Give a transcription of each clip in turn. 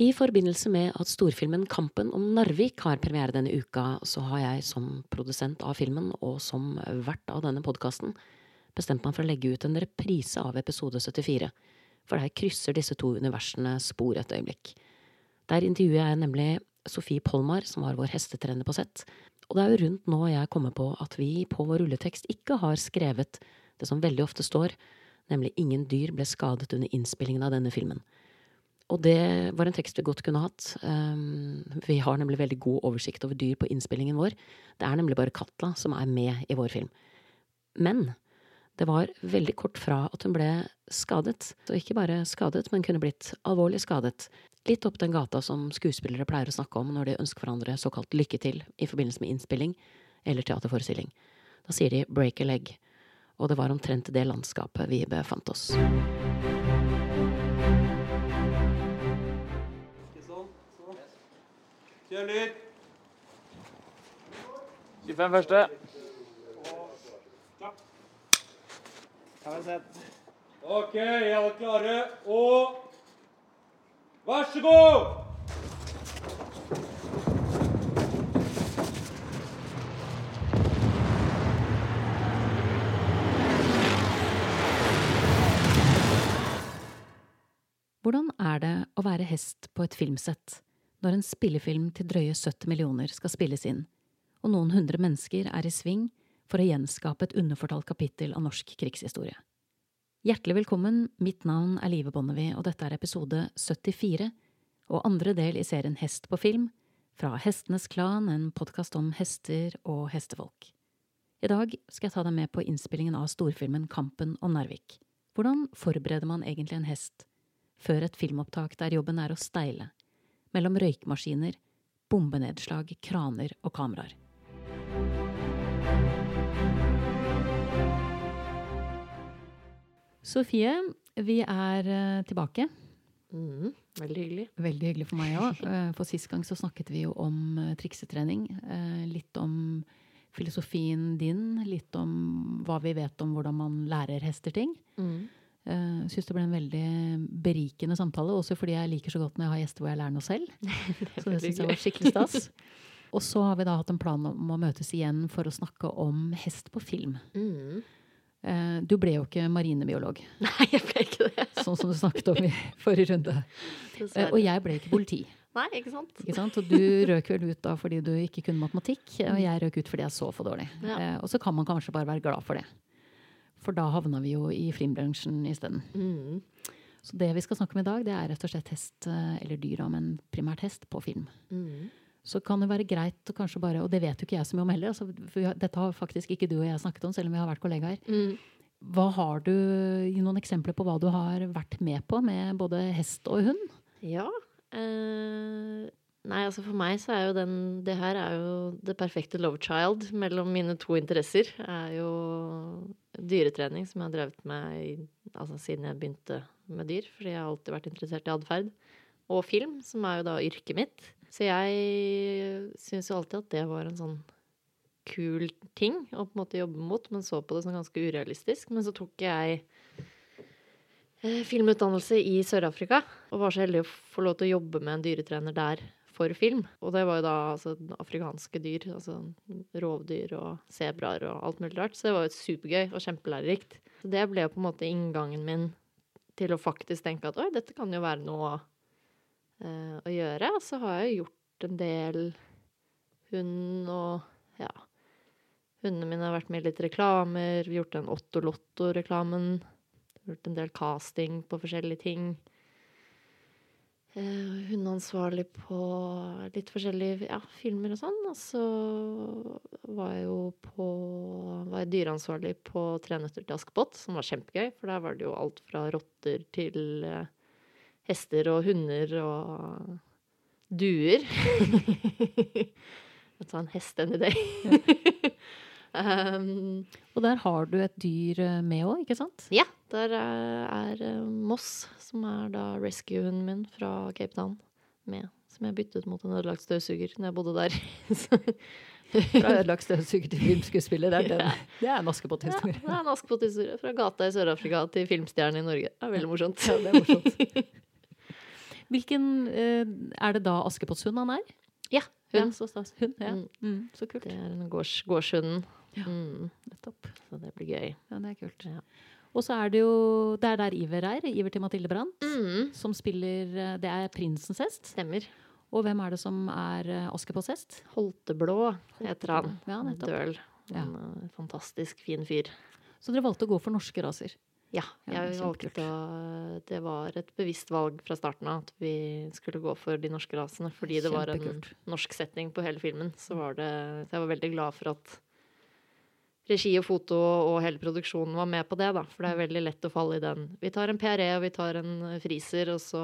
I forbindelse med at storfilmen Kampen om Narvik har premiere denne uka, så har jeg som produsent av filmen og som vert av denne podkasten bestemt meg for å legge ut en reprise av episode 74, for der krysser disse to universene spor et øyeblikk. Der intervjuer jeg nemlig Sofie Polmar, som var vår hestetrener på sett, og det er jo rundt nå jeg kommer på at vi på vår rulletekst ikke har skrevet det som veldig ofte står, nemlig ingen dyr ble skadet under innspillingen av denne filmen. Og det var en tekst vi godt kunne hatt. Um, vi har nemlig veldig god oversikt over dyr på innspillingen vår. Det er nemlig bare Katla som er med i vår film. Men det var veldig kort fra at hun ble skadet, og ikke bare skadet, men kunne blitt alvorlig skadet. Litt opp den gata som skuespillere pleier å snakke om når de ønsker hverandre såkalt lykke til i forbindelse med innspilling eller teaterforestilling. Da sier de break a leg, og det var omtrent det landskapet vi befant oss. Kjør lyd. 25 første. OK, er. Alle klare. Og vær så god! Hvordan er det å være hest på et filmsett når en spillefilm til drøye 70 millioner skal spilles inn, og noen hundre mennesker er i sving for å gjenskape et underfortalt kapittel av norsk krigshistorie? Hjertelig velkommen, mitt navn er Live Bonnevie, og dette er episode 74 og andre del i serien Hest på film, fra Hestenes Klan, en podkast om hester og hestefolk. I dag skal jeg ta deg med på innspillingen av storfilmen Kampen om Narvik. Hvordan forbereder man egentlig en hest før et filmopptak der jobben er å steile, mellom røykmaskiner, bombenedslag, kraner og kameraer? Sofie, vi er eh, tilbake. Mm, veldig hyggelig. Veldig hyggelig for meg òg. For sist gang så snakket vi jo om eh, triksetrening. eh, Litt om filosofien din, litt om hva vi vet om hvordan man lærer hester ting. Mm. Uh, Syns det ble en veldig berikende samtale, også fordi jeg liker så godt når jeg har gjester hvor jeg lærer noe selv. så det syns jeg var skikkelig stas. Og så har vi da hatt en plan om å møtes igjen for å snakke om hest på film. Mm. Eh, du ble jo ikke marinebiolog, Nei, jeg ble ikke det. sånn som du snakket om i forrige runde. Eh, og jeg ble ikke politi. Nei, ikke sant? Ikke sant? Og du røk vel ut da fordi du ikke kunne matematikk, og jeg røk ut fordi jeg så for dårlig. Ja. Eh, og så kan man kanskje bare være glad for det. For da havna vi jo i filmbransjen isteden. Mm. Så det vi skal snakke om i dag, det er rett og slett hest, eh, eller dyra, men primært hest, på film. Mm. Så kan det være greit å kanskje bare, og det vet jo ikke jeg så mye om heller, altså, har- dette har faktisk ikke du og jeg snakket om, selv om vi har vært kollegaer. Mm. Hva har du, Gi noen eksempler på hva du har vært med på med både hest og hund? Ja. Eh, nei, altså for meg så er jo den Det her er jo det perfekte love child mellom mine to interesser. er jo dyretrening, som jeg har drevet med i, altså siden jeg begynte med dyr. Fordi jeg har alltid vært interessert i atferd. Og film, som er jo da yrket mitt. Så jeg syns jo alltid at det var en sånn kul ting å på en måte jobbe mot, men så på det som ganske urealistisk. Men så tok jeg eh, filmutdannelse i Sør-Afrika, og var så heldig å få lov til å jobbe med en dyretrener der for film. Og det var jo da altså, afrikanske dyr, altså rovdyr og sebraer og alt mulig rart. Så det var jo supergøy og kjempelærerikt. Så det ble jo på en måte inngangen min til å faktisk tenke at oi, dette kan jo være noe eh, å gjøre. Og så har jeg jo gjort en del hund og ja. Hundene mine har vært med i litt reklamer, gjort den Otto Lotto-reklamen. Gjort en del casting på forskjellige ting. Eh, hundeansvarlig på litt forskjellige ja, filmer og sånn. Og så var jeg jo på var jeg dyreansvarlig på Tre nøtter til Askepott, som var kjempegøy. For der var det jo alt fra rotter til eh, hester og hunder og duer. Jeg tar en hest any day. Um, Og der har du et dyr eh, med òg, ikke sant? ja, der er, er eh, Moss, som er da rescue-hunden min fra Cape Town, med. Som jeg byttet mot en ødelagt støvsuger når jeg bodde der. Fra ødelagt støvsuger til filmskuespiller. Det er, den. Det er en ja, Askepott-historie. det er en Askepott-historie. Fra gata i Sør-Afrika til filmstjerne i Norge. Det er veldig morsomt. Ja, det er morsomt. Hvilken eh, Er det da Askepotthund han er? Ja, Ja, hun. så stas. Hun, ja. Mm. Mm, så kult. Det er en gårds, gårdshunden. Ja. Mm, Nettopp. så det blir gøy. Ja, det er kult. Ja. Og så er det jo Det er der Iver er. Iver til Mathilde Brandt. Mm, Som spiller eh, Det er prinsens hest. stemmer. Og hvem er det som er eh, Askepotts hest? Holteblå heter han. Ja, nettopp. Døl. Ja. En eh, fantastisk fin fyr. Så dere valgte å gå for norske raser. Ja, jeg ja, valgte å Det var et bevisst valg fra starten av at vi skulle gå for de norske rasene. Fordi det var en norsk setting på hele filmen. Så var det jeg var veldig glad for at regi og foto og hele produksjonen var med på det, da. For det er veldig lett å falle i den. Vi tar en PRE og vi tar en friser, og så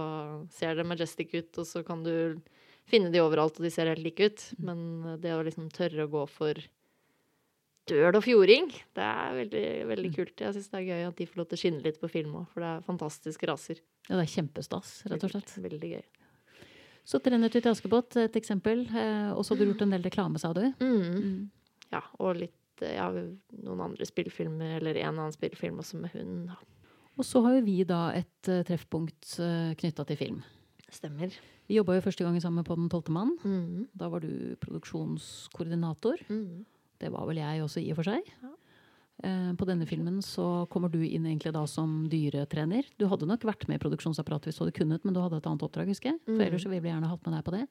ser det majestic ut, og så kan du finne de overalt, og de ser helt like ut. Men det å liksom tørre å gå for døl og fjording, det er veldig, veldig kult. Jeg syns det er gøy at de får lov til å skinne litt på film òg, for det er fantastiske raser. Ja, det er kjempestas, rett og slett. Veldig gøy. Så 'Trener til Askepott', et eksempel. Eh, og så har du gjort en del reklame, sa du. Mm. Ja, og litt eh, ja, noen andre spillefilmer, eller en annen spillefilm også med hund. da. Og så har jo vi da et uh, treffpunkt uh, knytta til film. Stemmer. Vi jobba jo første gang sammen på Den tolvte mann. Mm. Da var du produksjonskoordinator. Mm. Det var vel jeg også, i og for seg. Ja. Eh, på denne filmen så kommer du inn egentlig da som dyretrener. Du hadde nok vært med i produksjonsapparatet hvis du hadde kunnet, men du hadde et annet oppdrag, husker jeg. For Mm. ellers så ville vi gjerne hatt med deg på det.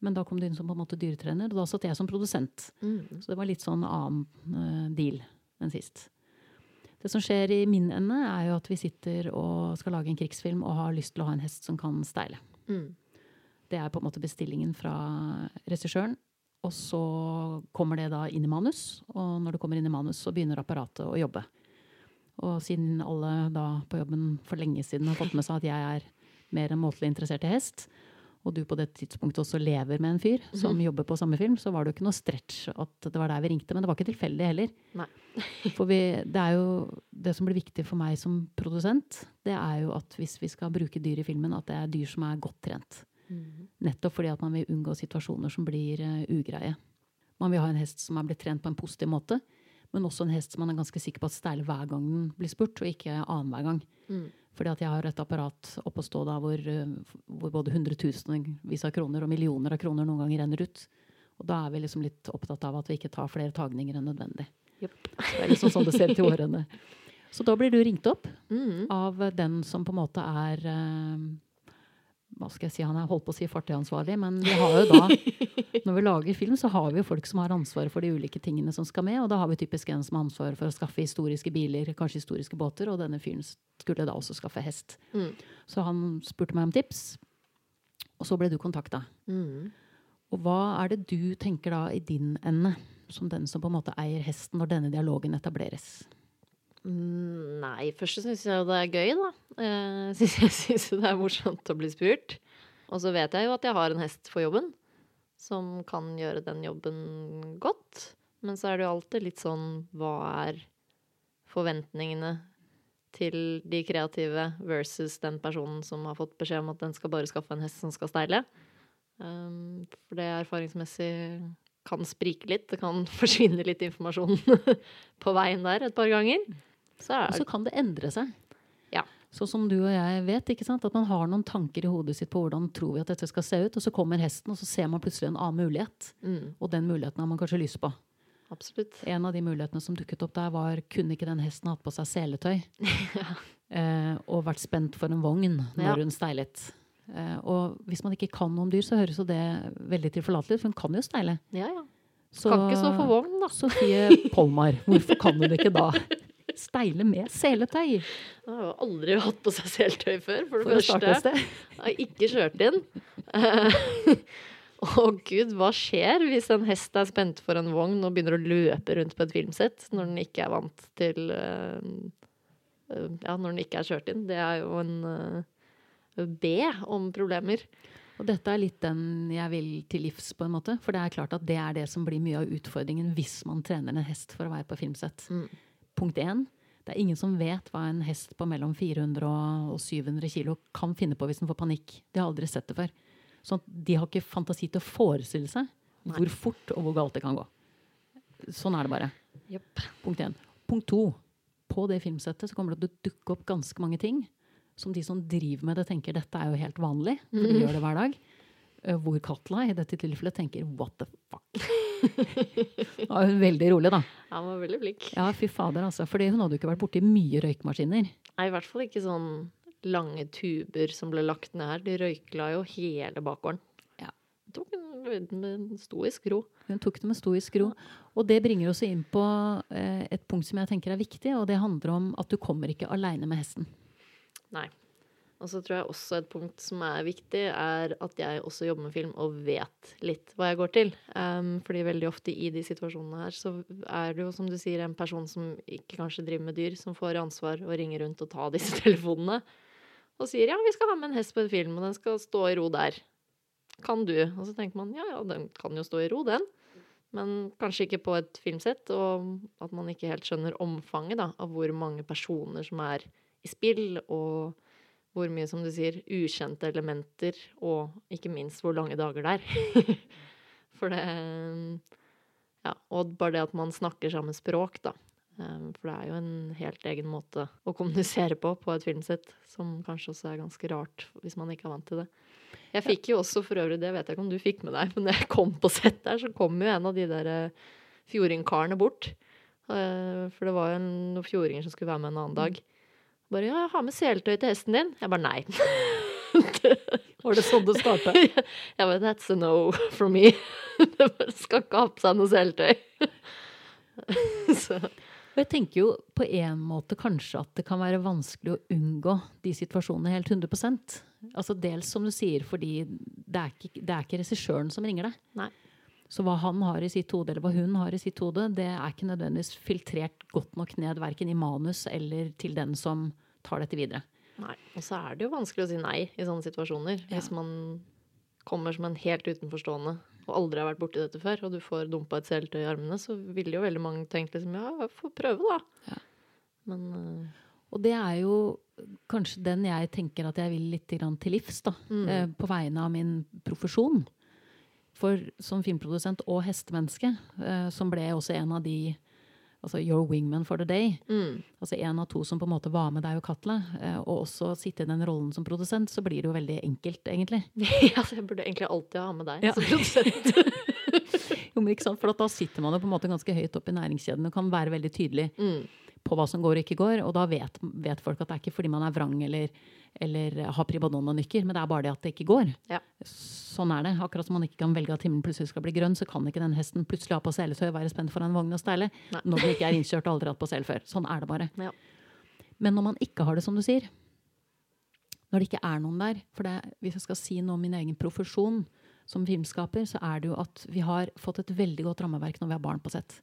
Men da kom du inn som på en måte dyretrener, og da satt jeg som produsent. Mm. Så det var litt sånn annen eh, deal enn sist. Det som skjer i min ende, er jo at vi sitter og skal lage en krigsfilm og har lyst til å ha en hest som kan steile. Mm. Det er på en måte bestillingen fra regissøren. Og så kommer det da inn i manus, og når det kommer inn i manus, så begynner apparatet å jobbe. Og siden alle da på jobben for lenge siden har fått med seg at jeg er mer enn måtelig interessert i hest, og du på det tidspunktet også lever med en fyr som jobber på samme film, så var det jo ikke noe stretch at det var der vi ringte. Men det var ikke tilfeldig heller. Nei. For vi, det er jo det som blir viktig for meg som produsent, det er jo at hvis vi skal bruke dyr i filmen, at det er dyr som er godt trent. Mm. Nettopp fordi at man vil unngå situasjoner som blir uh, ugreie. Man vil ha en hest som er blitt trent på en positiv måte, men også en hest som man er ganske sikker på at steiler hver gang den blir spurt, og ikke annenhver gang. Mm. Fordi at jeg har et apparat oppe å stå da hvor, eh, hvor både hundretusenvis av kroner og millioner av kroner noen ganger renner ut. Og da er vi liksom litt opptatt av at vi ikke tar flere tagninger enn nødvendig. Yep. Det er liksom sånn det ser ut i årene. Så da blir du ringt opp Mm. av den som på en måte er eh, Hva skal jeg si, han er holdt på å si fartøyansvarlig, men vi har jo da Når vi lager film, så har vi jo folk som har ansvaret for de ulike tingene som skal med, og da har vi typisk en som har ansvaret for å skaffe historiske biler, kanskje historiske båter, og denne fyren skulle da også skaffe hest. Mm. Så han spurte meg om tips, og så ble du kontakta. Mm. Og hva er det du tenker da i din ende, som den som på en måte eier hesten, når denne dialogen etableres? Nei, først syns jeg jo det er gøy, da. Eh, synes jeg syns det er morsomt å bli spurt. Og så vet jeg jo at jeg har en hest for jobben som kan gjøre den jobben godt. Men så er det jo alltid litt sånn Hva er forventningene til de kreative versus den personen som har fått beskjed om at den skal bare skaffe en hest som skal steile? Um, for det erfaringsmessig kan sprike litt. Det kan forsvinne litt informasjon på veien der et par ganger. Så Og er så kan det endre seg. Ja. Så som du og jeg vet, at man har noen tanker i hodet sitt på hvordan tror vi at dette skal se ut, og så kommer hesten, og så ser man plutselig en annen mulighet. mm, Og den muligheten har man kanskje lyst på. Absolutt. En av de mulighetene som dukket opp der, var kunne ikke den hesten hatt på seg seletøy? eh, og vært spent for en vogn når Ja. hun steilet. Eh, og hvis man ikke kan noe om dyr, så høres jo det veldig tilforlatelig ut, for hun kan jo steile. Ja, ja. Så, Kan ikke stå for vogn, da. Sofie Polmar, hvorfor kan hun ikke da steile med seletøy? Hun har jo aldri hatt på seg seletøy før, for det For første. sted. Har ikke kjørt inn. Å Å gud, hva skjer hvis en hest er spent for en vogn og begynner å løpe rundt på et filmsett når den ikke er vant til uh, uh, Ja, når den ikke er kjørt inn. Det er jo en uh, B om problemer. Og dette er litt den jeg vil til livs, på en måte. For det er klart at det er det som blir mye av utfordringen hvis man trener en hest for å være på filmsett. Mm. Punkt én. Det er ingen som vet hva en hest på mellom 400 og 700 kilo kan finne på hvis den får panikk. De har aldri sett det før. Så de har ikke fantasi til å forestille seg Nei. hvor fort og hvor galt det kan gå. Sånn er det bare. Yep. Punkt én. Punkt to. På det filmsettet så kommer det til å dukke opp ganske mange ting som de som driver med det, tenker dette er jo helt vanlig, for de gjør det hver dag. Eh, Hvor Katla i dette tilfellet tenker what the fuck. Da var hun veldig rolig, da. Han var veldig flink. Ja, fy fader, altså. Fordi hun hadde jo ikke vært borti mye røykmaskiner. Nei, i hvert fall ikke sånn lange tuber som ble lagt ned her. De røykla jo hele bakgården. Ja. Tok den med stoisk ro. Hun tok det med stoisk ro. Og det bringer oss inn på eh, et punkt som jeg tenker er viktig, og det handler om at du kommer ikke aleine med hesten. Nei. Og så tror jeg også et punkt som er viktig, er at jeg også jobber med film og vet litt hva jeg går til. Um, fordi veldig ofte i de situasjonene her så er det jo, som du sier, en person som ikke kanskje driver med dyr, som får ansvar og ringer rundt og tar disse telefonene. Og sier ja, vi skal ha med en hest på en film, og den skal stå i ro der. Kan du? Og så tenker man ja, ja, den kan jo stå i ro, den. Men kanskje ikke på et filmsett, og at man ikke helt skjønner omfanget da, av hvor mange personer som er i spill, og hvor mye, som du sier, ukjente elementer, og ikke minst hvor lange dager det er. For det Ja, og bare det at man snakker samme språk, da. Um, For det er jo en helt egen måte å kommunisere på på et filmsett, som kanskje også er ganske rart hvis man ikke er vant til det. Jeg fikk jo også for øvrig, det vet jeg ikke om du fikk med deg, men når jeg kom på sett der, så kom jo en av de der eh, fjordingkarene bort. Eh, For det var jo noen fjordinger som skulle være med en annen dag. Bare 'ja, ha med seletøy til hesten din'. Jeg bare nei. Var det sånn det starta? Jeg bare 'that's a no for me'. Det bare skal ikke ha på seg noe seletøy. Så Og jeg tenker jo på en måte kanskje at det kan være vanskelig å unngå de situasjonene helt 100% Altså Dels som du sier, fordi det er ikke, det er ikke regissøren som ringer deg. Nei. Så hva han har i sitt hode, eller hva hun har i sitt hode, det er ikke nødvendigvis filtrert godt nok ned verken i manus eller til den som tar dette videre. Nei. Og så er det jo vanskelig å si nei i sånne situasjoner. Ja. Hvis man kommer som en helt utenforstående og aldri har vært borti dette før, og du får dumpa et seletøy i armene, så ville jo veldig mange tenkt liksom ja, jeg får prøve, da. Ja. Men uh... Og det er jo kanskje den jeg tenker at jeg vil litt til livs, da. Mm. Eh, på vegne av min profesjon. For som filmprodusent og hestemenneske, uh, som ble også en av de Altså your wingman for the day. mm, Altså en av to som på en måte var med deg og Katla. Uh, og også sitte i den rollen som produsent, så blir det jo veldig enkelt, egentlig. ja, så jeg burde egentlig alltid ha med deg Ja. som produsent. Jo, men ikke sant? For at da sitter man jo på en måte ganske høyt opp i næringskjeden og kan være veldig tydelig mm. på hva som går og ikke går. Og da vet, vet folk at det er ikke fordi man er vrang eller, eller har primadonna-nykker, men det er bare det at det ikke går. Ja. Sånn er det. Akkurat som man ikke kan velge at himmelen plutselig skal bli grønn, så kan ikke den hesten plutselig ha på seletøy og være spent foran en vogn og steile Nei. når den ikke er innkjørt og aldri hatt på sel før. Sånn er det bare. Ja. Men når man ikke har det, som du sier, når det ikke er noen der For det, hvis jeg skal si noe om min egen profesjon som filmskaper, så er det jo at vi har fått et veldig godt rammeverk når vi har barn på sett.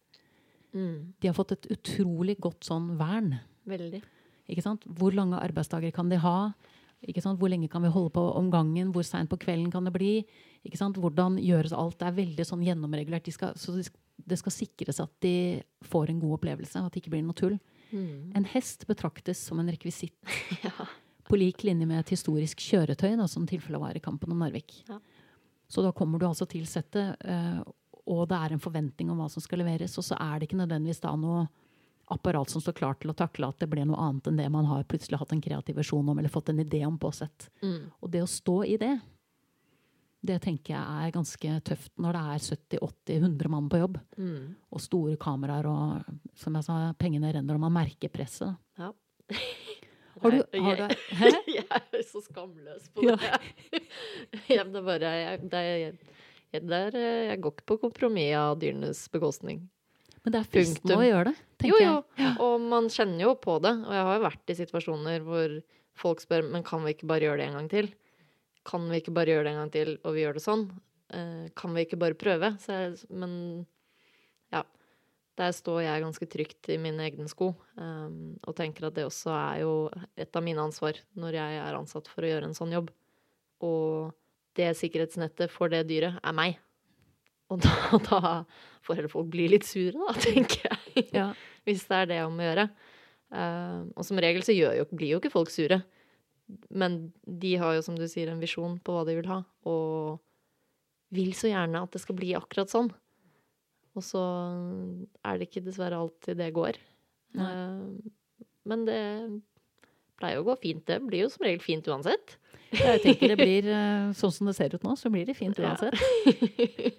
Mm. De har fått et utrolig godt sånn vern. Veldig. Ikke sant? Hvor lange arbeidsdager kan de ha? Ikke sant? Hvor lenge kan vi holde på om gangen? Hvor seint på kvelden kan det bli? Ikke sant? Hvordan gjøres alt? Det er veldig sånn gjennomregulert. De skal, så det skal sikres at de får en god opplevelse, at det ikke blir noe tull. Mm. En hest betraktes som en rekvisitt Ja. på lik linje med et historisk kjøretøy, da, som tilfellet var i kampen om Narvik. Ja. Så da kommer du altså til settet, eh, og det er en forventning om hva som skal leveres, og så er det ikke nødvendigvis da noe apparat som står klart til å takle at det ble noe annet enn det man har plutselig hatt en kreativ versjon om eller fått en idé om på sett. Mm. Og det å stå i det, det tenker jeg er ganske tøft når det er 70-80-100 mann på jobb. Mm. Og store kameraer og som jeg sa, pengene renner, og man merker presset. Ja. Har du, har jeg- du Jeg er så skamløs på det. Ja, det er bare jeg, det jeg, det er, eh, jeg går ikke på kompromiss av dyrenes bekostning. Men det er fristende å gjøre det, tenker tenker jo. jeg. Og man kjenner jo på det. Og jeg har jo vært i situasjoner hvor folk spør men kan vi ikke bare gjøre det en gang til. Kan vi ikke bare gjøre det en gang til, og vi gjør det sånn? Eh, kan vi ikke bare prøve? Så jeg, men ja. Der står jeg ganske trygt i mine egne sko, um, og tenker at det også er jo et av mine ansvar når jeg er ansatt for å gjøre en sånn jobb. Og det sikkerhetsnettet for det dyret er meg. Og da, da får heller folk bli litt sure, da, tenker jeg Ja. hvis det er det om å gjøre. Uh, og som regel så jo, blir jo ikke folk sure. Men de har jo, som du sier, en visjon på hva de vil ha, og vil så gjerne at det skal bli akkurat sånn. Og så er det ikke dessverre alltid det går. Eh, men det pleier jo å gå fint, det. Blir jo som regel fint uansett. Jeg tenker det blir eh, sånn som det ser ut nå, så blir det fint uansett. Ja.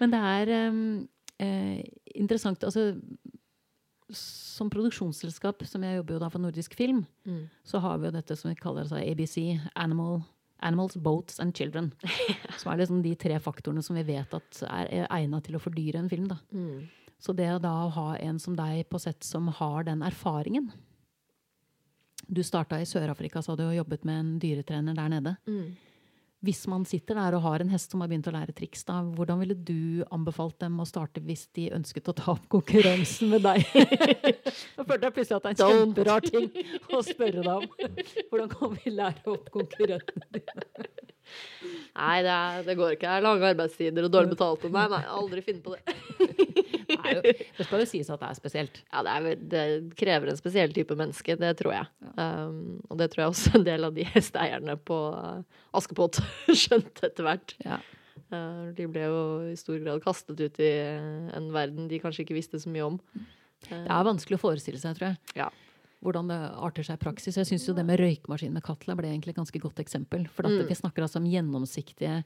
Men det er eh, interessant Altså, som produksjonsselskap, som jeg jobber jo da for Nordisk Film, Mm. så har vi jo dette som vi kaller altså ABC, Animal, Animals, Boats and Children. Som er liksom de tre faktorene som vi vet at er, er egna til å fordyre en film. da. Mm. Så det å da ha en som deg på sett som har den erfaringen Du starta i Sør-Afrika, så hadde du jobbet med en dyretrener der nede. Mm. Hvis man sitter der og har en hest som har begynt å lære triks, da, hvordan ville du anbefalt dem å starte hvis de ønsket å ta opp konkurransen med deg? Nå følte jeg plutselig at det er en kjemperar ting å spørre deg om. Hvordan kan vi lære opp konkurrentene dine? Nei, det, er, det går ikke. Det er lange arbeidstider og dårlig betalte. Nei, nei, aldri finne på det. Det, er jo, det skal jo sies at det er spesielt. Ja, det, er, det krever en spesiell type menneske, det tror jeg. Um, og det tror jeg også en del av de hesteeierne på uh, Askepott skjønte etter hvert. Ja. Uh, de ble jo i stor grad kastet ut i uh, en verden de kanskje ikke visste så mye om. Det er vanskelig å forestille seg, tror jeg. Ja. Hvordan det arter seg i praksis. Jeg syns jo det med røykmaskin med Katla ble egentlig et ganske godt eksempel. For at Mm. vi snakker altså om gjennomsiktige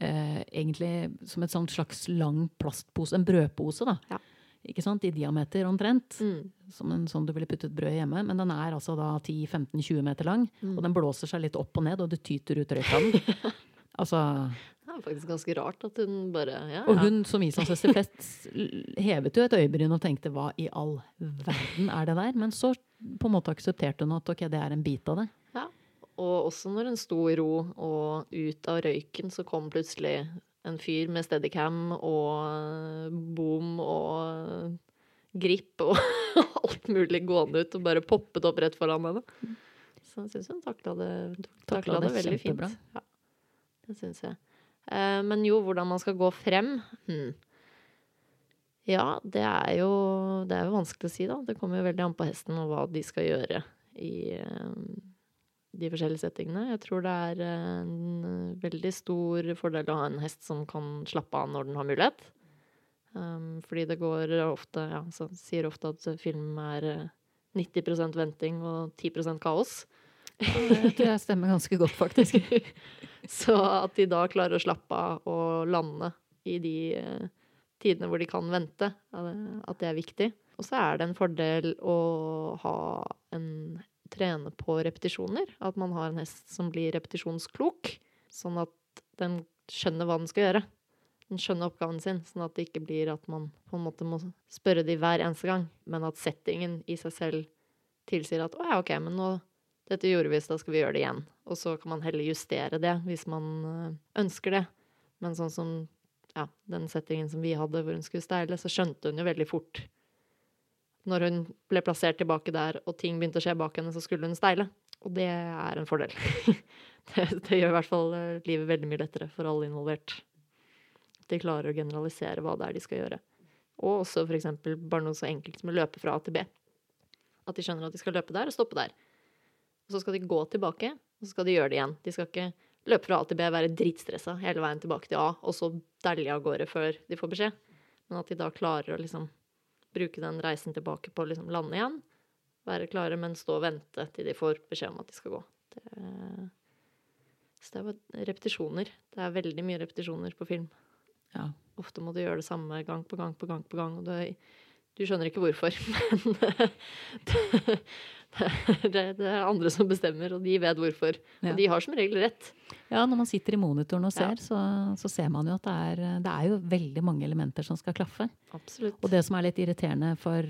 eh, Egentlig som et sånt slags lang plastpose, en brødpose, da. Ja. Ikke sant? I diameter omtrent. Mm. Som en sånn du ville puttet brød hjemme. Men den er altså da 10-15-20 meter lang. Mm. Og den blåser seg litt opp og ned, og det tyter ut røyk av den. altså, Det er faktisk ganske rart at hun bare ja, og hun som islandshester flest hevet jo et øyebryn og tenkte hva i all verden er det der? Men så på en måte aksepterte hun at ok, det er en bit av det. Og også når en sto i ro, og ut av røyken så kom plutselig en fyr med steadycam og eh, boom og grip og alt mulig gående ut og bare poppet opp rett foran henne. Så jeg syns hun takla det, takla det veldig kjempebra. fint. Ja, det syns jeg. Eh, men jo, hvordan man skal gå frem hmm. Ja, det er, jo, det er jo vanskelig å si, da. Det kommer jo veldig an på hesten og hva de skal gjøre i eh, de forskjellige settingene. Jeg tror det er en eh, veldig stor fordel å ha en hest som kan slappe av når den har mulighet. Um, fordi det går ofte Ja, så sier ofte at film er eh, 90% venting og 10% kaos. Det tror jeg stemmer ganske godt, faktisk. Så at de da klarer å slappe av og lande i de uh, tidene hvor de kan vente, at det er viktig. Og så er det en fordel å ha en trene på repetisjoner. At man har en hest som blir repetisjonsklok, sånn at den skjønner hva den skal gjøre. Den skjønner oppgaven sin, sånn at det ikke blir at man på en måte må spørre de hver eneste gang, men at settingen i seg selv tilsier at å ja, ok, men nå dette gjorde vi, så da skal vi gjøre det igjen. Og så kan man heller justere det hvis man øh, ønsker det. Men sånn som ja, den settingen som vi hadde hvor hun skulle steile, så skjønte hun jo veldig fort når hun ble plassert tilbake der, og ting begynte å skje bak henne, så skulle hun steile. Og det er en fordel. det, det gjør i hvert fall øh, livet veldig mye lettere for alle involvert. De klarer å generalisere hva det er de skal gjøre. Og også eksempel bare noe så enkelt som å løpe fra A til B. At de skjønner at de skal løpe der og stoppe der. Og så skal de gå tilbake, og så skal de gjøre det igjen. De skal ikke løpe fra A til B, være dritstressa hele veien tilbake til A, og så dælje av gårde før de får beskjed. Men at de da klarer å liksom bruke den reisen tilbake på å liksom lande igjen. Være klare, men stå og vente til de får beskjed om at de skal gå. Det, så det er jo repetisjoner. Det er veldig mye repetisjoner på film. Ja. Ofte må du gjøre det samme gang på gang på gang på gang. Og du, du skjønner ikke hvorfor, men det, det, det er andre som bestemmer, og de vet hvorfor. Ja. Og de har som regel rett. Ja, når man sitter i monitoren og ser, Ja. så, så ser man jo at det er, det er jo veldig mange elementer som skal klaffe. Absolutt. Og det som er litt irriterende for,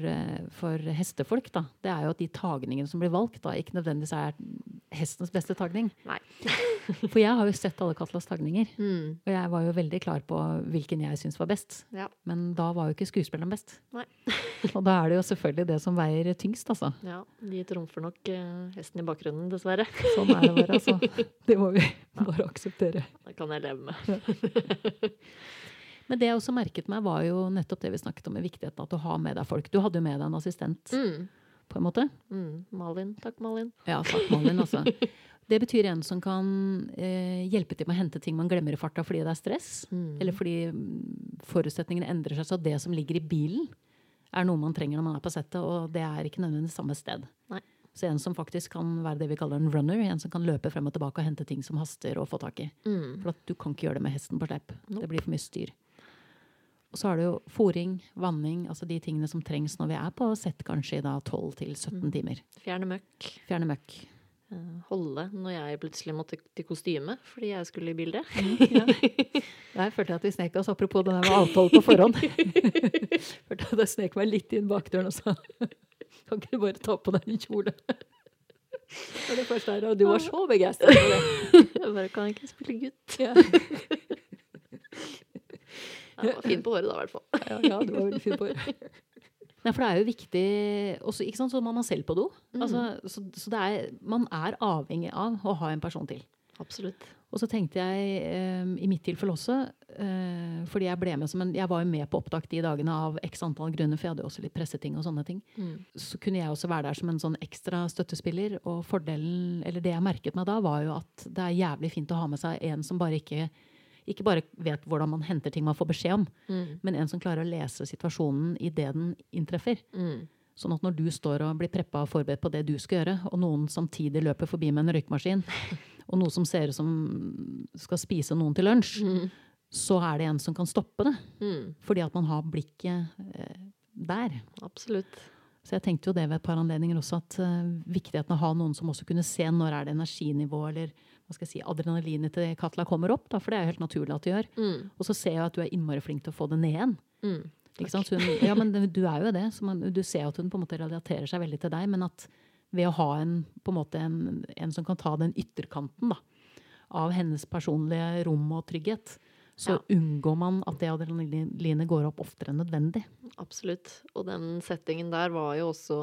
for hestefolk, da, det er jo at de tagningene som blir valgt, da, ikke nødvendigvis er hestens beste tagning. Nei. For jeg har jo sett alle Katlas tagninger, Mm. og jeg var jo veldig klar på hvilken jeg syns var best. Ja. Men da var jo ikke skuespilleren best. Nei. og da er det jo selvfølgelig det som veier tyngst, altså. ja, de trumfer nok eh, hesten i bakgrunnen, dessverre. Sånn er det bare, altså. Det må vi bare akseptere. Det kan jeg leve med. Men det jeg også merket meg, var jo nettopp det vi snakket om, med viktigheten av å ha med deg folk. Du hadde jo med deg en assistent, Mm. på en måte. Mm. Malin. Takk, Malin. Ja, takk, Malin, altså. Det betyr en som kan eh, hjelpe til med å hente ting man glemmer i farta fordi det er stress. Mm. Eller fordi mm, forutsetningene endrer seg, så det som ligger i bilen, er noe man trenger når man er på settet, og det er ikke nødvendigvis samme sted. Nei. Så en som faktisk kan være det vi kaller en runner. En som kan løpe frem og tilbake og hente ting som haster å få tak i. Mm. For at du kan ikke gjøre det med hesten på slepp. Nope. Det blir for mye styr. Og så har du jo fòring, vanning, altså de tingene som trengs når vi er på sett kanskje i da 12-17 Mm. timer. Fjerne møkk. Fjerne møkk. Eh, Holde når jeg plutselig måtte til kostyme fordi jeg skulle i bildet. Der følte jeg at vi snek oss, apropos det der med avtale på forhånd. følte at jeg snek meg litt inn bakdøren og sa kan ikke du bare ta på deg en kjole? Og det første er, at du var så begeistret for det. Jeg bare kan ikke spille gutt. Ja. Jeg var fin på håret da, i hvert fall. Ja, ja, du var veldig fin på det. Nei, for det er jo viktig også, ikke sant, Så må man selv på do. Altså, så så det er, man er avhengig av å ha en person til. Absolutt. Og så tenkte jeg eh, i mitt tilfelle også, eh, fordi jeg ble med som en Jeg var jo med på opptak de dagene av x antall grunner, for jeg hadde jo også litt presseting og sånne ting. Mm. Så kunne jeg også være der som en sånn ekstra støttespiller. Og fordelen, eller det jeg merket meg da, var jo at det er jævlig fint å ha med seg en som bare ikke ikke bare vet hvordan man henter ting man får beskjed om, Mm. men en som klarer å lese situasjonen idet den inntreffer. Mm. Sånn at når du står og blir preppa og forberedt på det du skal gjøre, og noen samtidig løper forbi med en røykmaskin, og noe som ser ut som skal spise noen til lunsj, Mm. så er det en som kan stoppe det. Mm. Fordi at man har blikket eh, der. Absolutt. Så jeg tenkte jo det ved et par anledninger også, at eh, viktigheten av å ha noen som også kunne se når er det energinivå eller hva skal jeg si, adrenalinet til Katla kommer opp, da, for det er jo helt naturlig at det gjør. Mm. Og så ser jeg at du er innmari flink til å få det ned igjen. Mm. Hun, ja, men du er jo det. Så man, du ser at hun på en måte relaterer seg veldig til deg, men at ved å ha en, på en, måte en, en som kan ta den ytterkanten da, av hennes personlige rom og trygghet, så unngår man at det adrenalinet går opp oftere enn nødvendig. Absolutt. Og den settingen der var jo også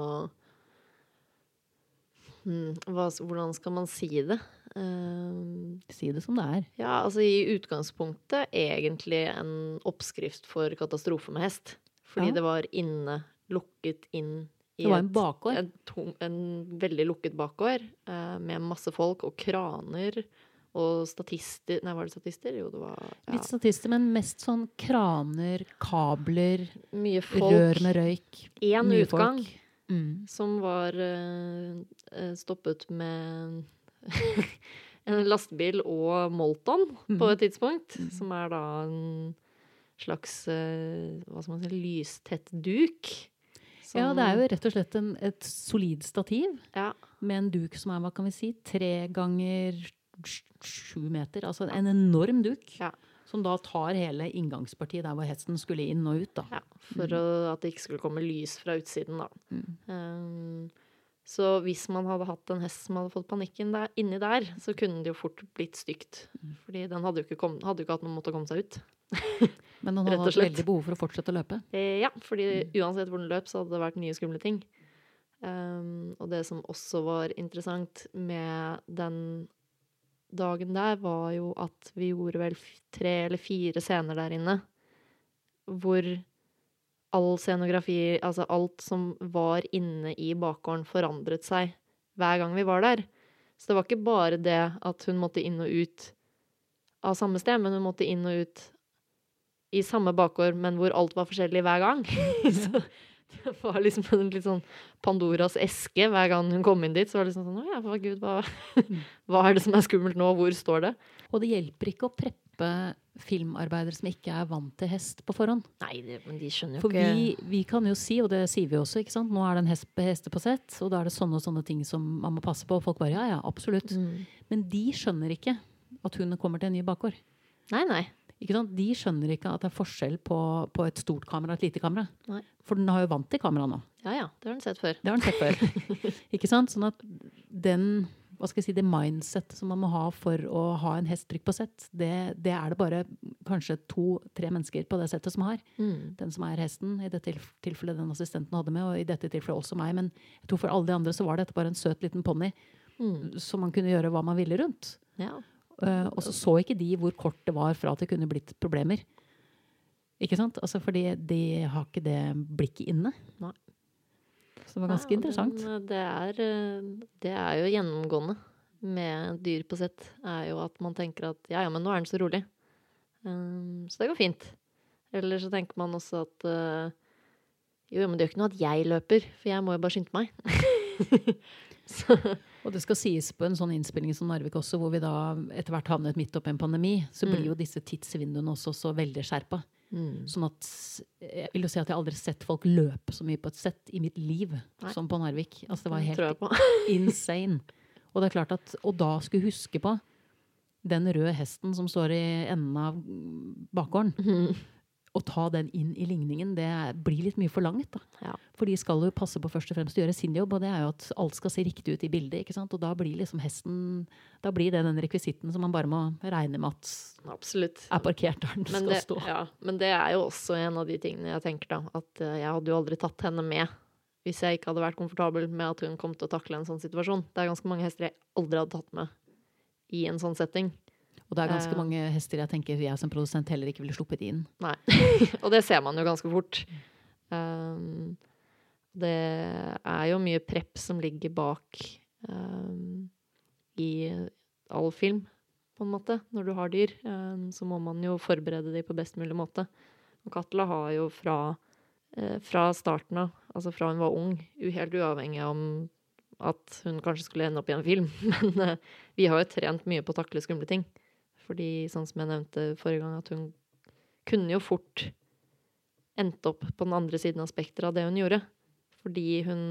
hmm, hva, Hvordan skal man si det? Uh, Si det som det er. ja, altså i utgangspunktet egentlig en oppskrift for katastrofe med hest. Fordi Ja. det var inne, lukket inn i Det var en bakgård. en, en veldig lukket bakgård uh, med masse folk og kraner og statister Nei, var det statister? Jo, det var ja, Litt statister, men mest sånn kraner, kabler, mye folk. rør med røyk. Én utgang folk. Mm. som var eh, eh, stoppet med en lastebil og Molton på Mhm. et tidspunkt. Som er da en slags eh, hva skal man si, lystett duk. Ja, det er jo rett og slett en, et solid stativ ja, med en duk som er, hva kan vi si, tre ganger sju meter. Altså en enorm duk. Ja. Som da tar hele inngangspartiet der hvor hesten skulle inn og ut. da. ja, for å, at det ikke skulle komme lys fra utsiden, da. Mm. Um, så hvis man hadde hatt en hest som hadde fått panikken der, inni der, så kunne det jo fort blitt stygt. Mm. Fordi den hadde jo ikke, kom, hadde jo ikke hatt noen måte å komme seg ut. Men den hadde hatt veldig behov for å fortsette å løpe. Eh, ja, fordi uansett hvor den løp, så hadde det vært nye skumle ting. Um, og det som også var interessant med den dagen der, var jo at vi gjorde vel tre eller fire scener der inne hvor all scenografi, altså alt som var inne i bakgården, forandret seg hver gang vi var der. Så det var ikke bare det at hun måtte inn og ut av samme sted, men hun måtte inn og ut i samme bakgård, men hvor alt var forskjellig hver gang. så det var liksom en litt sånn Pandoras eske hver gang hun kom inn dit. Så var det liksom sånn Å ja, hva, gud, hva, hva er det som er skummelt nå? Hvor står det? Og det hjelper ikke å preppe filmarbeidere som ikke er vant til hest på forhånd. Nei, det, men de skjønner jo For ikke vi, vi kan jo si, og det sier vi også, ikke sant? nå er det en hest, på sett, og da er det sånne og sånne ting som man må passe på. Og folk bare ja, ja, absolutt. mm. Men de skjønner ikke at hun kommer til en ny bakgård. Nei, nei. De skjønner ikke at det er forskjell på, på et stort kamera og et lite kamera. Nei. For den har jo vant til kamera nå. Ja ja, det har den sett før. Det har den sett før. ikke sant? Sånn at den hva skal jeg si, det mindsettet som man må ha for å ha en hest trygt på sett, det, det er det bare kanskje to-tre mennesker på det settet som har. Mm. Den som er hesten, i dette tilfellet den assistenten hadde med, og i dette tilfellet også meg. Men jeg tror for alle de andre så var dette bare en søt liten ponni Mm. som man kunne gjøre hva man ville rundt. Ja. Eh, og så så ikke de hvor kort det var fra at det kunne blitt problemer. Ikke sant? Altså fordi de har ikke det blikket inne. Nei. Så det var ganske Ja, interessant. Den, det, er, eh, det er jo gjennomgående med dyr på sett, er jo at man tenker at ja, ja, men nå er den så rolig. Um, så det går fint. Eller så tenker man også at uh, jo, men det gjør ikke noe at jeg løper, for jeg må jo bare skynde meg. Og det skal sies på en sånn innspilling som Narvik også, hvor vi da etter hvert havnet midt oppi en pandemi, så blir jo disse tidsvinduene også så veldig skjerpa. Sånn at jeg vil jo si at jeg aldri har sett folk løpe så mye på et sett i mitt liv Nei. som på Narvik. Altså det var helt insane. Og det er klart at Og da skulle huske på den røde hesten som står i enden av bakgården. Mhm. Å ta den inn i ligningen, det blir litt mye forlangt. da. Ja. For de skal jo passe på først og fremst å gjøre sin jobb, og det er jo at alt skal se riktig ut i bildet. ikke sant? Og da blir liksom hesten Da blir det den rekvisitten som man bare må regne med at Absolutt. er parkert der den Men skal det, stå. ja, men det er jo også en av de tingene jeg tenker da. At eh, jeg hadde jo aldri tatt henne med hvis jeg ikke hadde vært komfortabel med at hun kom til å takle en sånn situasjon. Det er ganske mange hester jeg aldri hadde tatt med i en sånn setting. Og det er ganske Eh. mange hester jeg tenker jeg som produsent heller ikke ville sluppet inn. Nei. og det ser man jo ganske fort. Um, det er jo mye prep som ligger bak um, i all film, på en måte. Når du har dyr, um, så må man jo forberede dem på best mulig måte. Og Katla har jo fra, uh, fra starten av, altså fra hun var ung, helt uavhengig om at hun kanskje skulle ende opp i en film, men uh, vi har jo trent mye på å takle skumle ting. Fordi, sånn som jeg nevnte forrige gang, at hun kunne jo fort endt opp på den andre siden av spekteret av det hun gjorde. Fordi hun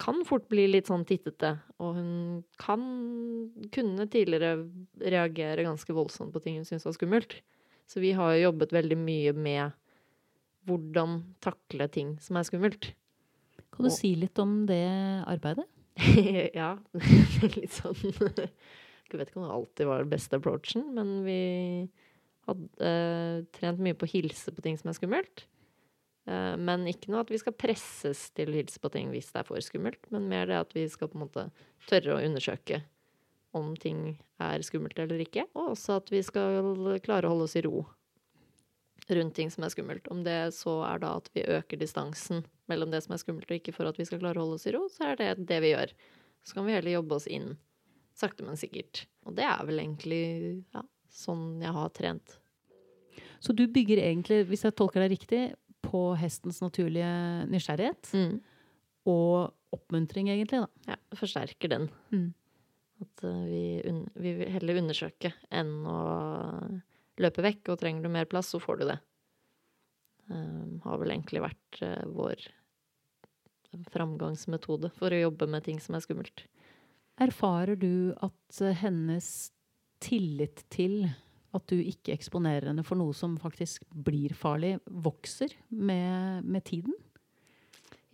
kan fort bli litt sånn tittete, og hun kan kunne tidligere reagere ganske voldsomt på ting hun syntes var skummelt. Så vi har jo jobbet veldig mye med hvordan takle ting som er skummelt. Kan du Og- si litt om det arbeidet? ja, litt sånn Jeg vet ikke om det alltid var den beste approachen, men vi hadde uh, trent mye på å hilse på ting som er skummelt. Uh, men ikke noe at vi skal presses til å hilse på ting hvis det er for skummelt, men mer det at vi skal på en måte tørre å undersøke om ting er skummelt eller ikke, og også at vi skal klare å holde oss i ro rundt ting som er skummelt. Om det så er da at vi øker distansen mellom det som er skummelt og ikke for at vi skal klare å holde oss i ro, så er det det vi gjør. Så kan vi heller jobbe oss inn sakte, men sikkert. Og det er vel egentlig ja, sånn jeg har trent. Så du bygger egentlig, hvis jeg tolker deg riktig, på hestens naturlige nysgjerrighet og oppmuntring, egentlig, da. Ja, forsterker den. Mm. At eh, vi, vi vil heller undersøke enn å løpe vekk. Og trenger du mer plass, så får du det. Um, har vel egentlig vært uh, vår framgangsmetode for å jobbe med ting som er skummelt. Erfarer du at eh, hennes tillit til at du ikke eksponerer henne for noe som faktisk blir farlig, vokser med, med tiden?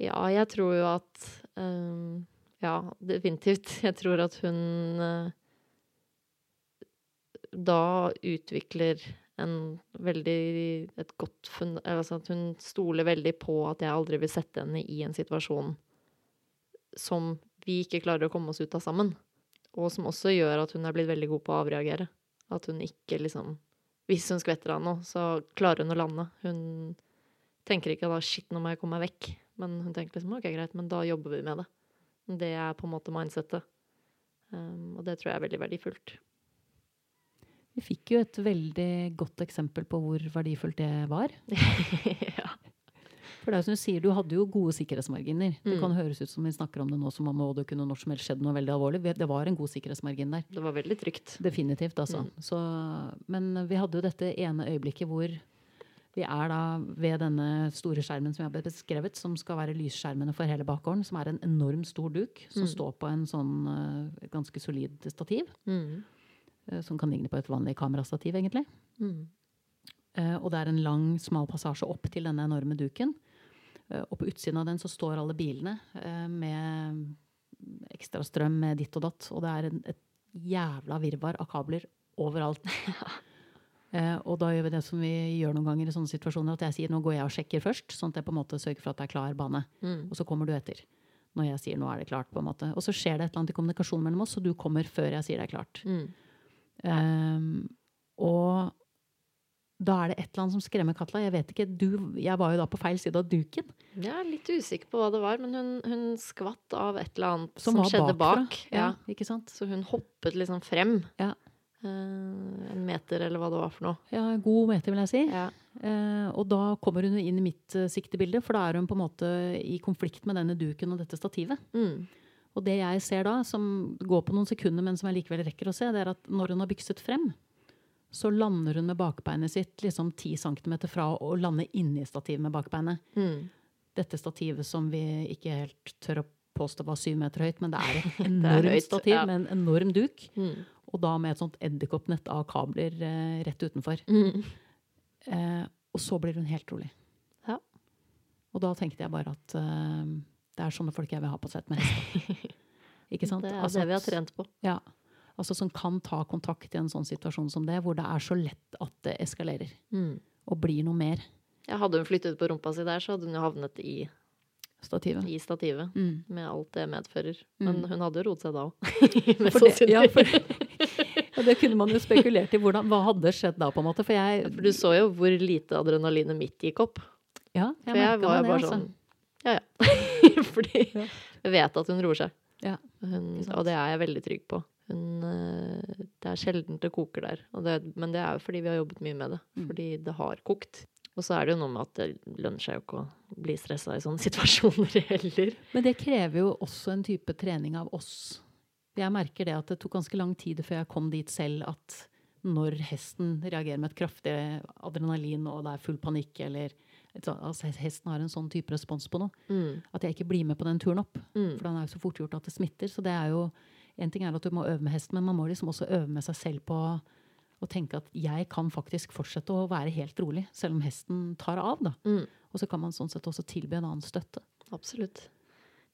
Ja, jeg tror jo at øh, Ja, definitivt. Jeg tror at hun øh, da utvikler en veldig et godt fund... Altså at hun stoler veldig på at jeg aldri vil sette henne i en situasjon som vi ikke klarer å komme oss ut av sammen. Og som også gjør at hun er blitt veldig god på å avreagere. At hun ikke liksom Hvis hun skvetter av noe, så klarer hun å lande. Hun tenker ikke da 'shit, nå må jeg komme meg vekk'. Men hun tenker liksom 'ok, greit, men da jobber vi med det'. Det er på en måte mindsettet. Um, og det tror jeg er veldig verdifullt. Vi fikk jo et veldig godt eksempel på hvor verdifullt det var. ja. For det er som du sier, du hadde jo gode sikkerhetsmarginer. Det Mm. kan høres ut som vi snakker om det nå som om det kunne når som helst skjedd noe veldig alvorlig. Det var en god sikkerhetsmargin der. Det var veldig trygt. Definitivt, altså. Mm. Så, men vi hadde jo dette ene øyeblikket hvor vi er da ved denne store skjermen som jeg har beskrevet, som skal være lysskjermene for hele bakgården, som er en enorm stor duk som Mm. står på en sånn uh, ganske solid stativ. Mm. Uh, som kan ligne på et vanlig kamerastativ, egentlig. Mm. Uh, og det er en lang, smal passasje opp til denne enorme duken. Eh, og på utsiden av den så står alle bilene eh, med ekstra strøm med ditt og datt. Og det er en, et jævla virvar av kabler overalt. Eh, og da gjør vi det som vi gjør noen ganger i sånne situasjoner, at jeg sier nå går jeg og sjekker først, sånn at jeg på en måte sørger for at det er klar bane. Mm. Og så kommer du etter. Når jeg sier nå er det klart, på en måte. Og så skjer det et eller annet i kommunikasjon mellom oss, og du kommer før jeg sier det er klart. Mm. Um, og da er det et eller annet som skremmer Katla. Jeg vet ikke, du, jeg var jo da på feil side av duken. Jeg er litt usikker på hva det var, men hun, hun skvatt av et eller annet Som som, skjedde bakfra. bak. Ja, Ja. ikke sant? Så hun hoppet liksom frem. Ja. Eh, en meter, eller hva det var for noe. Ja, en god meter, vil jeg si. Ja. Eh, og da kommer hun inn i mitt uh, siktebilde, for da er hun på en måte i konflikt med denne duken og dette stativet. Mm. Og det jeg ser da, som går på noen sekunder, men som jeg likevel rekker å se, det er at når hun har bykset frem, så lander hun med bakbeinet sitt liksom 10 cm fra å lande inni stativet med bakbeinet. Mm. Dette stativet som vi ikke helt tør å påstå var syv meter høyt, men det er et er enormt høyt, stativ ja. med en enorm duk. Mm. Og da med et sånt edderkoppnett av kabler eh, rett utenfor. Mm. Eh, og så blir hun helt rolig. Ja. Og da tenkte jeg bare at eh, det er sånne folk jeg vil ha på sett med hest. Ikke sant? Det er Altså det vi har trent på. Ja. Altså som kan ta kontakt i en sånn situasjon som det, hvor det er så lett at det eskalerer. Mm. Og blir noe mer. Ja, hadde hun flyttet på rumpa si der, så hadde hun jo havnet i, Stativet. i stativet. Mm. Med alt det medfører. Men Mm. hun hadde roet seg da òg. Det, ja, for, ja, det kunne man jo spekulert i. Hvordan, hva hadde skjedd da, på en måte? For jeg, For du så jo hvor lite adrenalinet mitt gikk opp. ja, For jeg var jo bare altså. sånn Ja, ja. Fordi Ja. jeg vet at hun roer seg. Ja, Hun, og det er jeg veldig trygg på. Hun, eh, det er sjelden det koker der. Og det, men det er jo fordi vi har jobbet mye med det. Mm. Fordi det har kokt. Og så er det jo noe med at det lønner seg jo ikke å bli stressa i sånne situasjoner heller. Men det krever jo også en type trening av oss. Jeg merker det at det tok ganske lang tid før jeg kom dit selv at når hesten reagerer med et kraftig adrenalin og det er full panikk, eller altså hesten har en sånn type respons på noe, Mm. at jeg ikke blir med på den turen opp. Mm. For den er jo så fort gjort at det smitter. Så det er jo En ting er at du må øve med hesten, men man må liksom også øve med seg selv på å tenke at jeg kan faktisk fortsette å være helt rolig, selv om hesten tar av. da. Mm. Og så kan man sånn sett også tilby en annen støtte. Absolutt.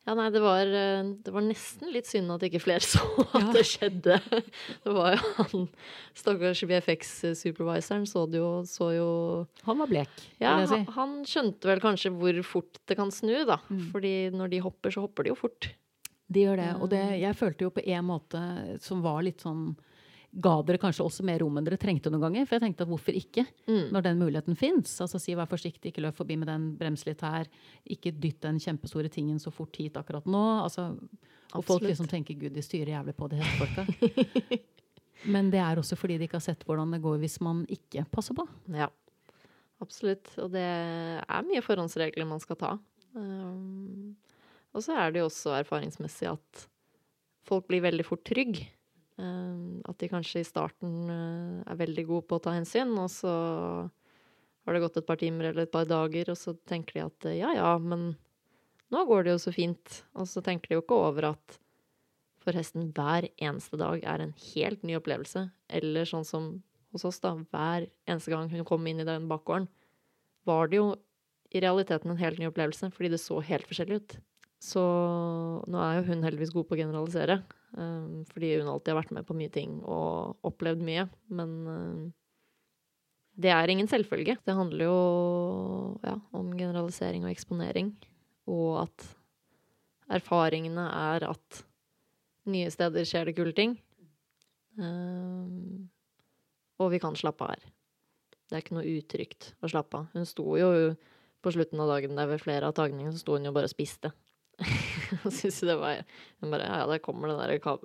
Ja, nei, det var, eh, det var nesten litt synd at ikke flere så at det skjedde. Det var jo han stakkars VFX-supervisoren så så jo Han var blek, Ja, vil jeg han, han skjønte vel kanskje hvor fort det kan snu, da. Mm. Fordi når de hopper, så hopper de jo fort. De gjør det. Og det, jeg følte jo på en måte som var litt sånn Ga dere kanskje også mer rom enn dere trengte noen ganger? For jeg tenkte at hvorfor ikke? Mm. Når den muligheten fins. Altså si vær forsiktig, ikke løp forbi med den, brems litt her. Ikke dytt den kjempestore tingen så fort hit akkurat nå. Altså, og folk liksom tenker gud, de styrer jævlig på de hestefolka. Men det er også fordi de ikke har sett hvordan det går hvis man ikke passer på. Ja, absolutt. Og det er mye forhåndsregler man skal ta. Um, og så er det jo også erfaringsmessig at folk blir veldig fort trygg. Um, at de kanskje i starten uh, er veldig gode på å ta hensyn, og så har det gått et par timer eller et par dager, og så tenker de at uh, ja ja, men nå går det jo så fint. Og så tenker de jo ikke over at for hesten hver eneste dag er en helt ny opplevelse. Eller sånn som hos oss, da. Hver eneste gang hun kom inn i den bakgården, var det jo i realiteten en helt ny opplevelse, fordi det så helt forskjellig ut. Så nå er jo hun heldigvis god på å generalisere, um, fordi hun alltid har vært med på mye ting og opplevd mye. Men um, det er ingen selvfølge. Det handler jo ja, om generalisering og eksponering, og at erfaringene er at nye steder skjer det kule ting. Um, og vi kan slappe av her. Det er ikke noe utrygt å slappe av. Hun sto jo på slutten av dagen der ved flere av tagningene, så sto hun jo bare og spiste. og syns det var jeg bare Ja, ja, der kommer det derre.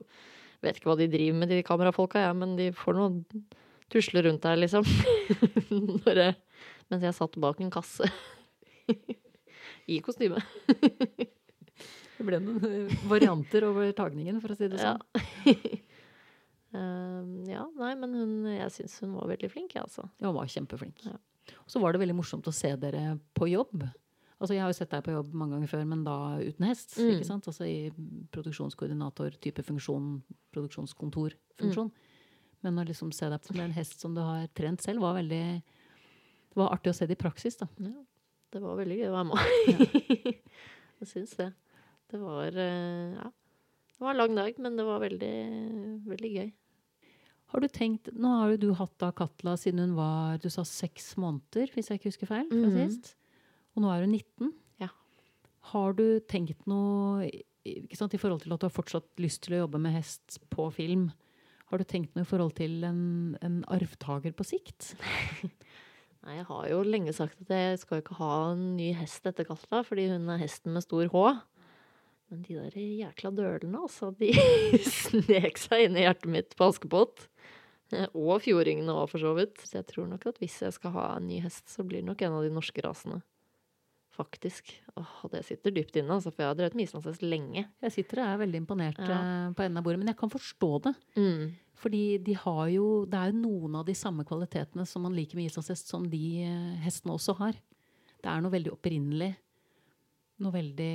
Vet ikke hva de driver med, de kamerafolka, ja, men de får noe tusle rundt der, liksom. Jeg, mens jeg satt bak en kasse. I kostyme. Det ble noen varianter over tagningen, for å si det Ja. sånn. Um, ja, nei, men hun, jeg syns hun var veldig flink, jeg, altså. Ja, hun var kjempeflink. Ja. Og så var det veldig morsomt å se dere på jobb. Altså, jeg har jo sett deg på jobb mange ganger før, men da uten hest. Mm. ikke sant? Altså i produksjonskoordinator-type funksjon, produksjonskontorfunksjon. Men å liksom se deg som en hest som du har trent selv, var veldig Det var artig å se det i praksis, da. Ja, det var veldig gøy å være med. jeg syns det. Det var eh, Ja. Det var en lang dag, men det var veldig, veldig gøy. Har du tenkt, Nå har jo du hatt da Katla siden hun var du sa seks måneder, hvis jeg ikke husker feil. fra Mhm. sist. Og nå er hun 19. Ja. Har du tenkt noe sant, i forhold til at du har fortsatt lyst til å jobbe med hest på film? Har du tenkt noe i forhold til en, en arvtaker på sikt? Nei, jeg har jo lenge sagt at jeg skal ikke ha en ny hest etter Katla, fordi hun er hesten med stor H. Men de der jækla dølene, altså, de snek seg inn i hjertet mitt på Askepott. Og fjordingene òg, for så vidt. Så jeg tror nok at hvis jeg skal ha en ny hest, så blir det nok en av de norske rasene. Faktisk. Åh, det sitter dypt inne, altså, for jeg har drevet med islandshest lenge. Jeg sitter og er veldig imponert Ja. eh, på enden av bordet, men jeg kan forstå det. Mm. Fordi de har jo, det er jo noen av de samme kvalitetene som man liker med islandshest, som de eh, hestene også har. Det er noe veldig opprinnelig. Noe veldig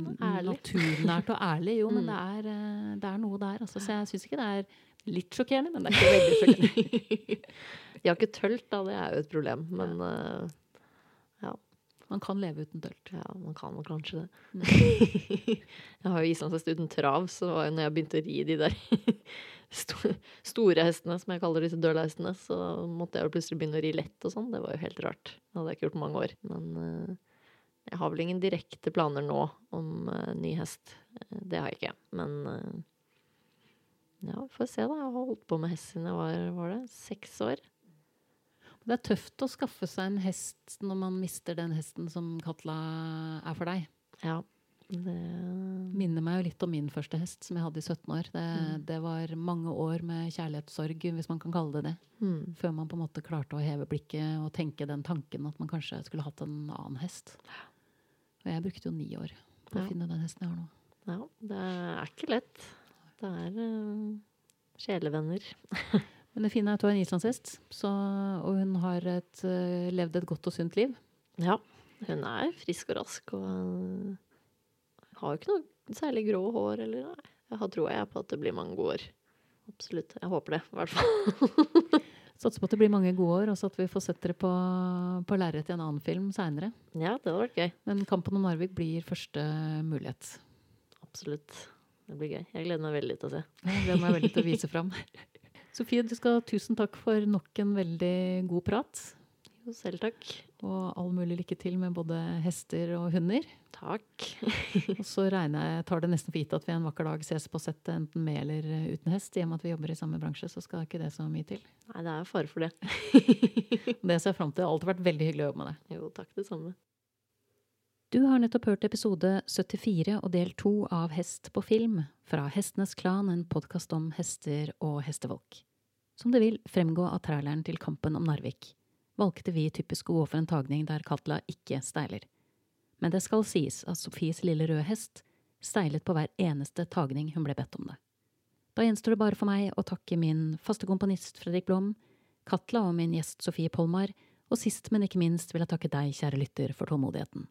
Mm, ærlig. naturnært og ærlig. Jo, men Mm. det er, eh, det er noe der. Altså. Så jeg syns ikke det er litt sjokkerende, men det er ikke veldig sjokkerende. De har ikke tølt, da. Det er jo et problem. Men eh, Man kan leve uten telt. ja, man kan vel kanskje det. Jeg har jo islandshest uten trav, så når jeg begynte å ri de der store hestene, som jeg kaller disse dølhestene, så måtte jeg jo plutselig begynne å ri lett og sånn. Det var jo helt rart. Det hadde jeg ikke gjort på mange år. Men eh, jeg har vel ingen direkte planer nå om eh, ny hest. Eh, Det har jeg ikke. Men ja, vi får se, da. Jeg har holdt på med hest siden jeg var, var det, seks år. Det er tøft å skaffe seg en hest når man mister den hesten som Katla er for deg. Ja. Det Minner meg jo litt om min første hest, som jeg hadde i 17 år. Det, Mm. det var mange år med kjærlighetssorg, hvis man kan kalle det det. mm. Før man på en måte klarte å heve blikket og tenke den tanken at man kanskje skulle hatt en annen hest. Og jeg brukte jo ni år på Ja. å finne den hesten jeg har nå. Ja, det er ikke lett. Det er uh, sjelevenner. Men det fine er at hun er en islandshest, så, og hun har et, eh, levd et godt og sunt liv. Ja, hun er frisk og rask og uh, har jo ikke noe særlig grå hår eller nei. Jeg har troa på at det blir mange gode år. Absolutt. Jeg håper det, i hvert fall. Satser på at det blir mange gode år, og så at vi får sett dere på, på lerret i en annen film seinere. Ja, det hadde vært gøy. Men Kampen om Narvik blir første mulighet. Absolutt. Det blir gøy. Jeg gleder meg veldig til å se. Jeg gleder meg veldig til å vise fram. Sofie, du skal ha tusen takk for nok en veldig god prat. Jo, selv takk. Og all mulig lykke til med både hester og hunder. Takk. Og så regner jeg, tar det nesten for gitt at vi en vakker dag ses på settet enten med eller uten hest. I og med at vi jobber i samme bransje, så skal ikke det så mye til. Nei, det er fare for det. Det ser jeg fram til. Det har alltid vært veldig hyggelig å jobbe med deg. Jo, takk det samme. Du har nettopp hørt episode 74 og del 2 av Hest på film fra Hestenes Klan, en podkast om hester og hestefolk. Som det vil fremgå av traileren til Kampen om Narvik, valgte vi typisk å gå for en tagning der Katla ikke steiler. Men det skal sies at Sofies lille røde hest steilet på hver eneste tagning hun ble bedt om det. Da gjenstår det bare for meg å takke min faste komponist Fredrik Blom, Katla og min gjest Sofie Polmar, og sist, men ikke minst vil jeg takke deg, kjære lytter, for tålmodigheten.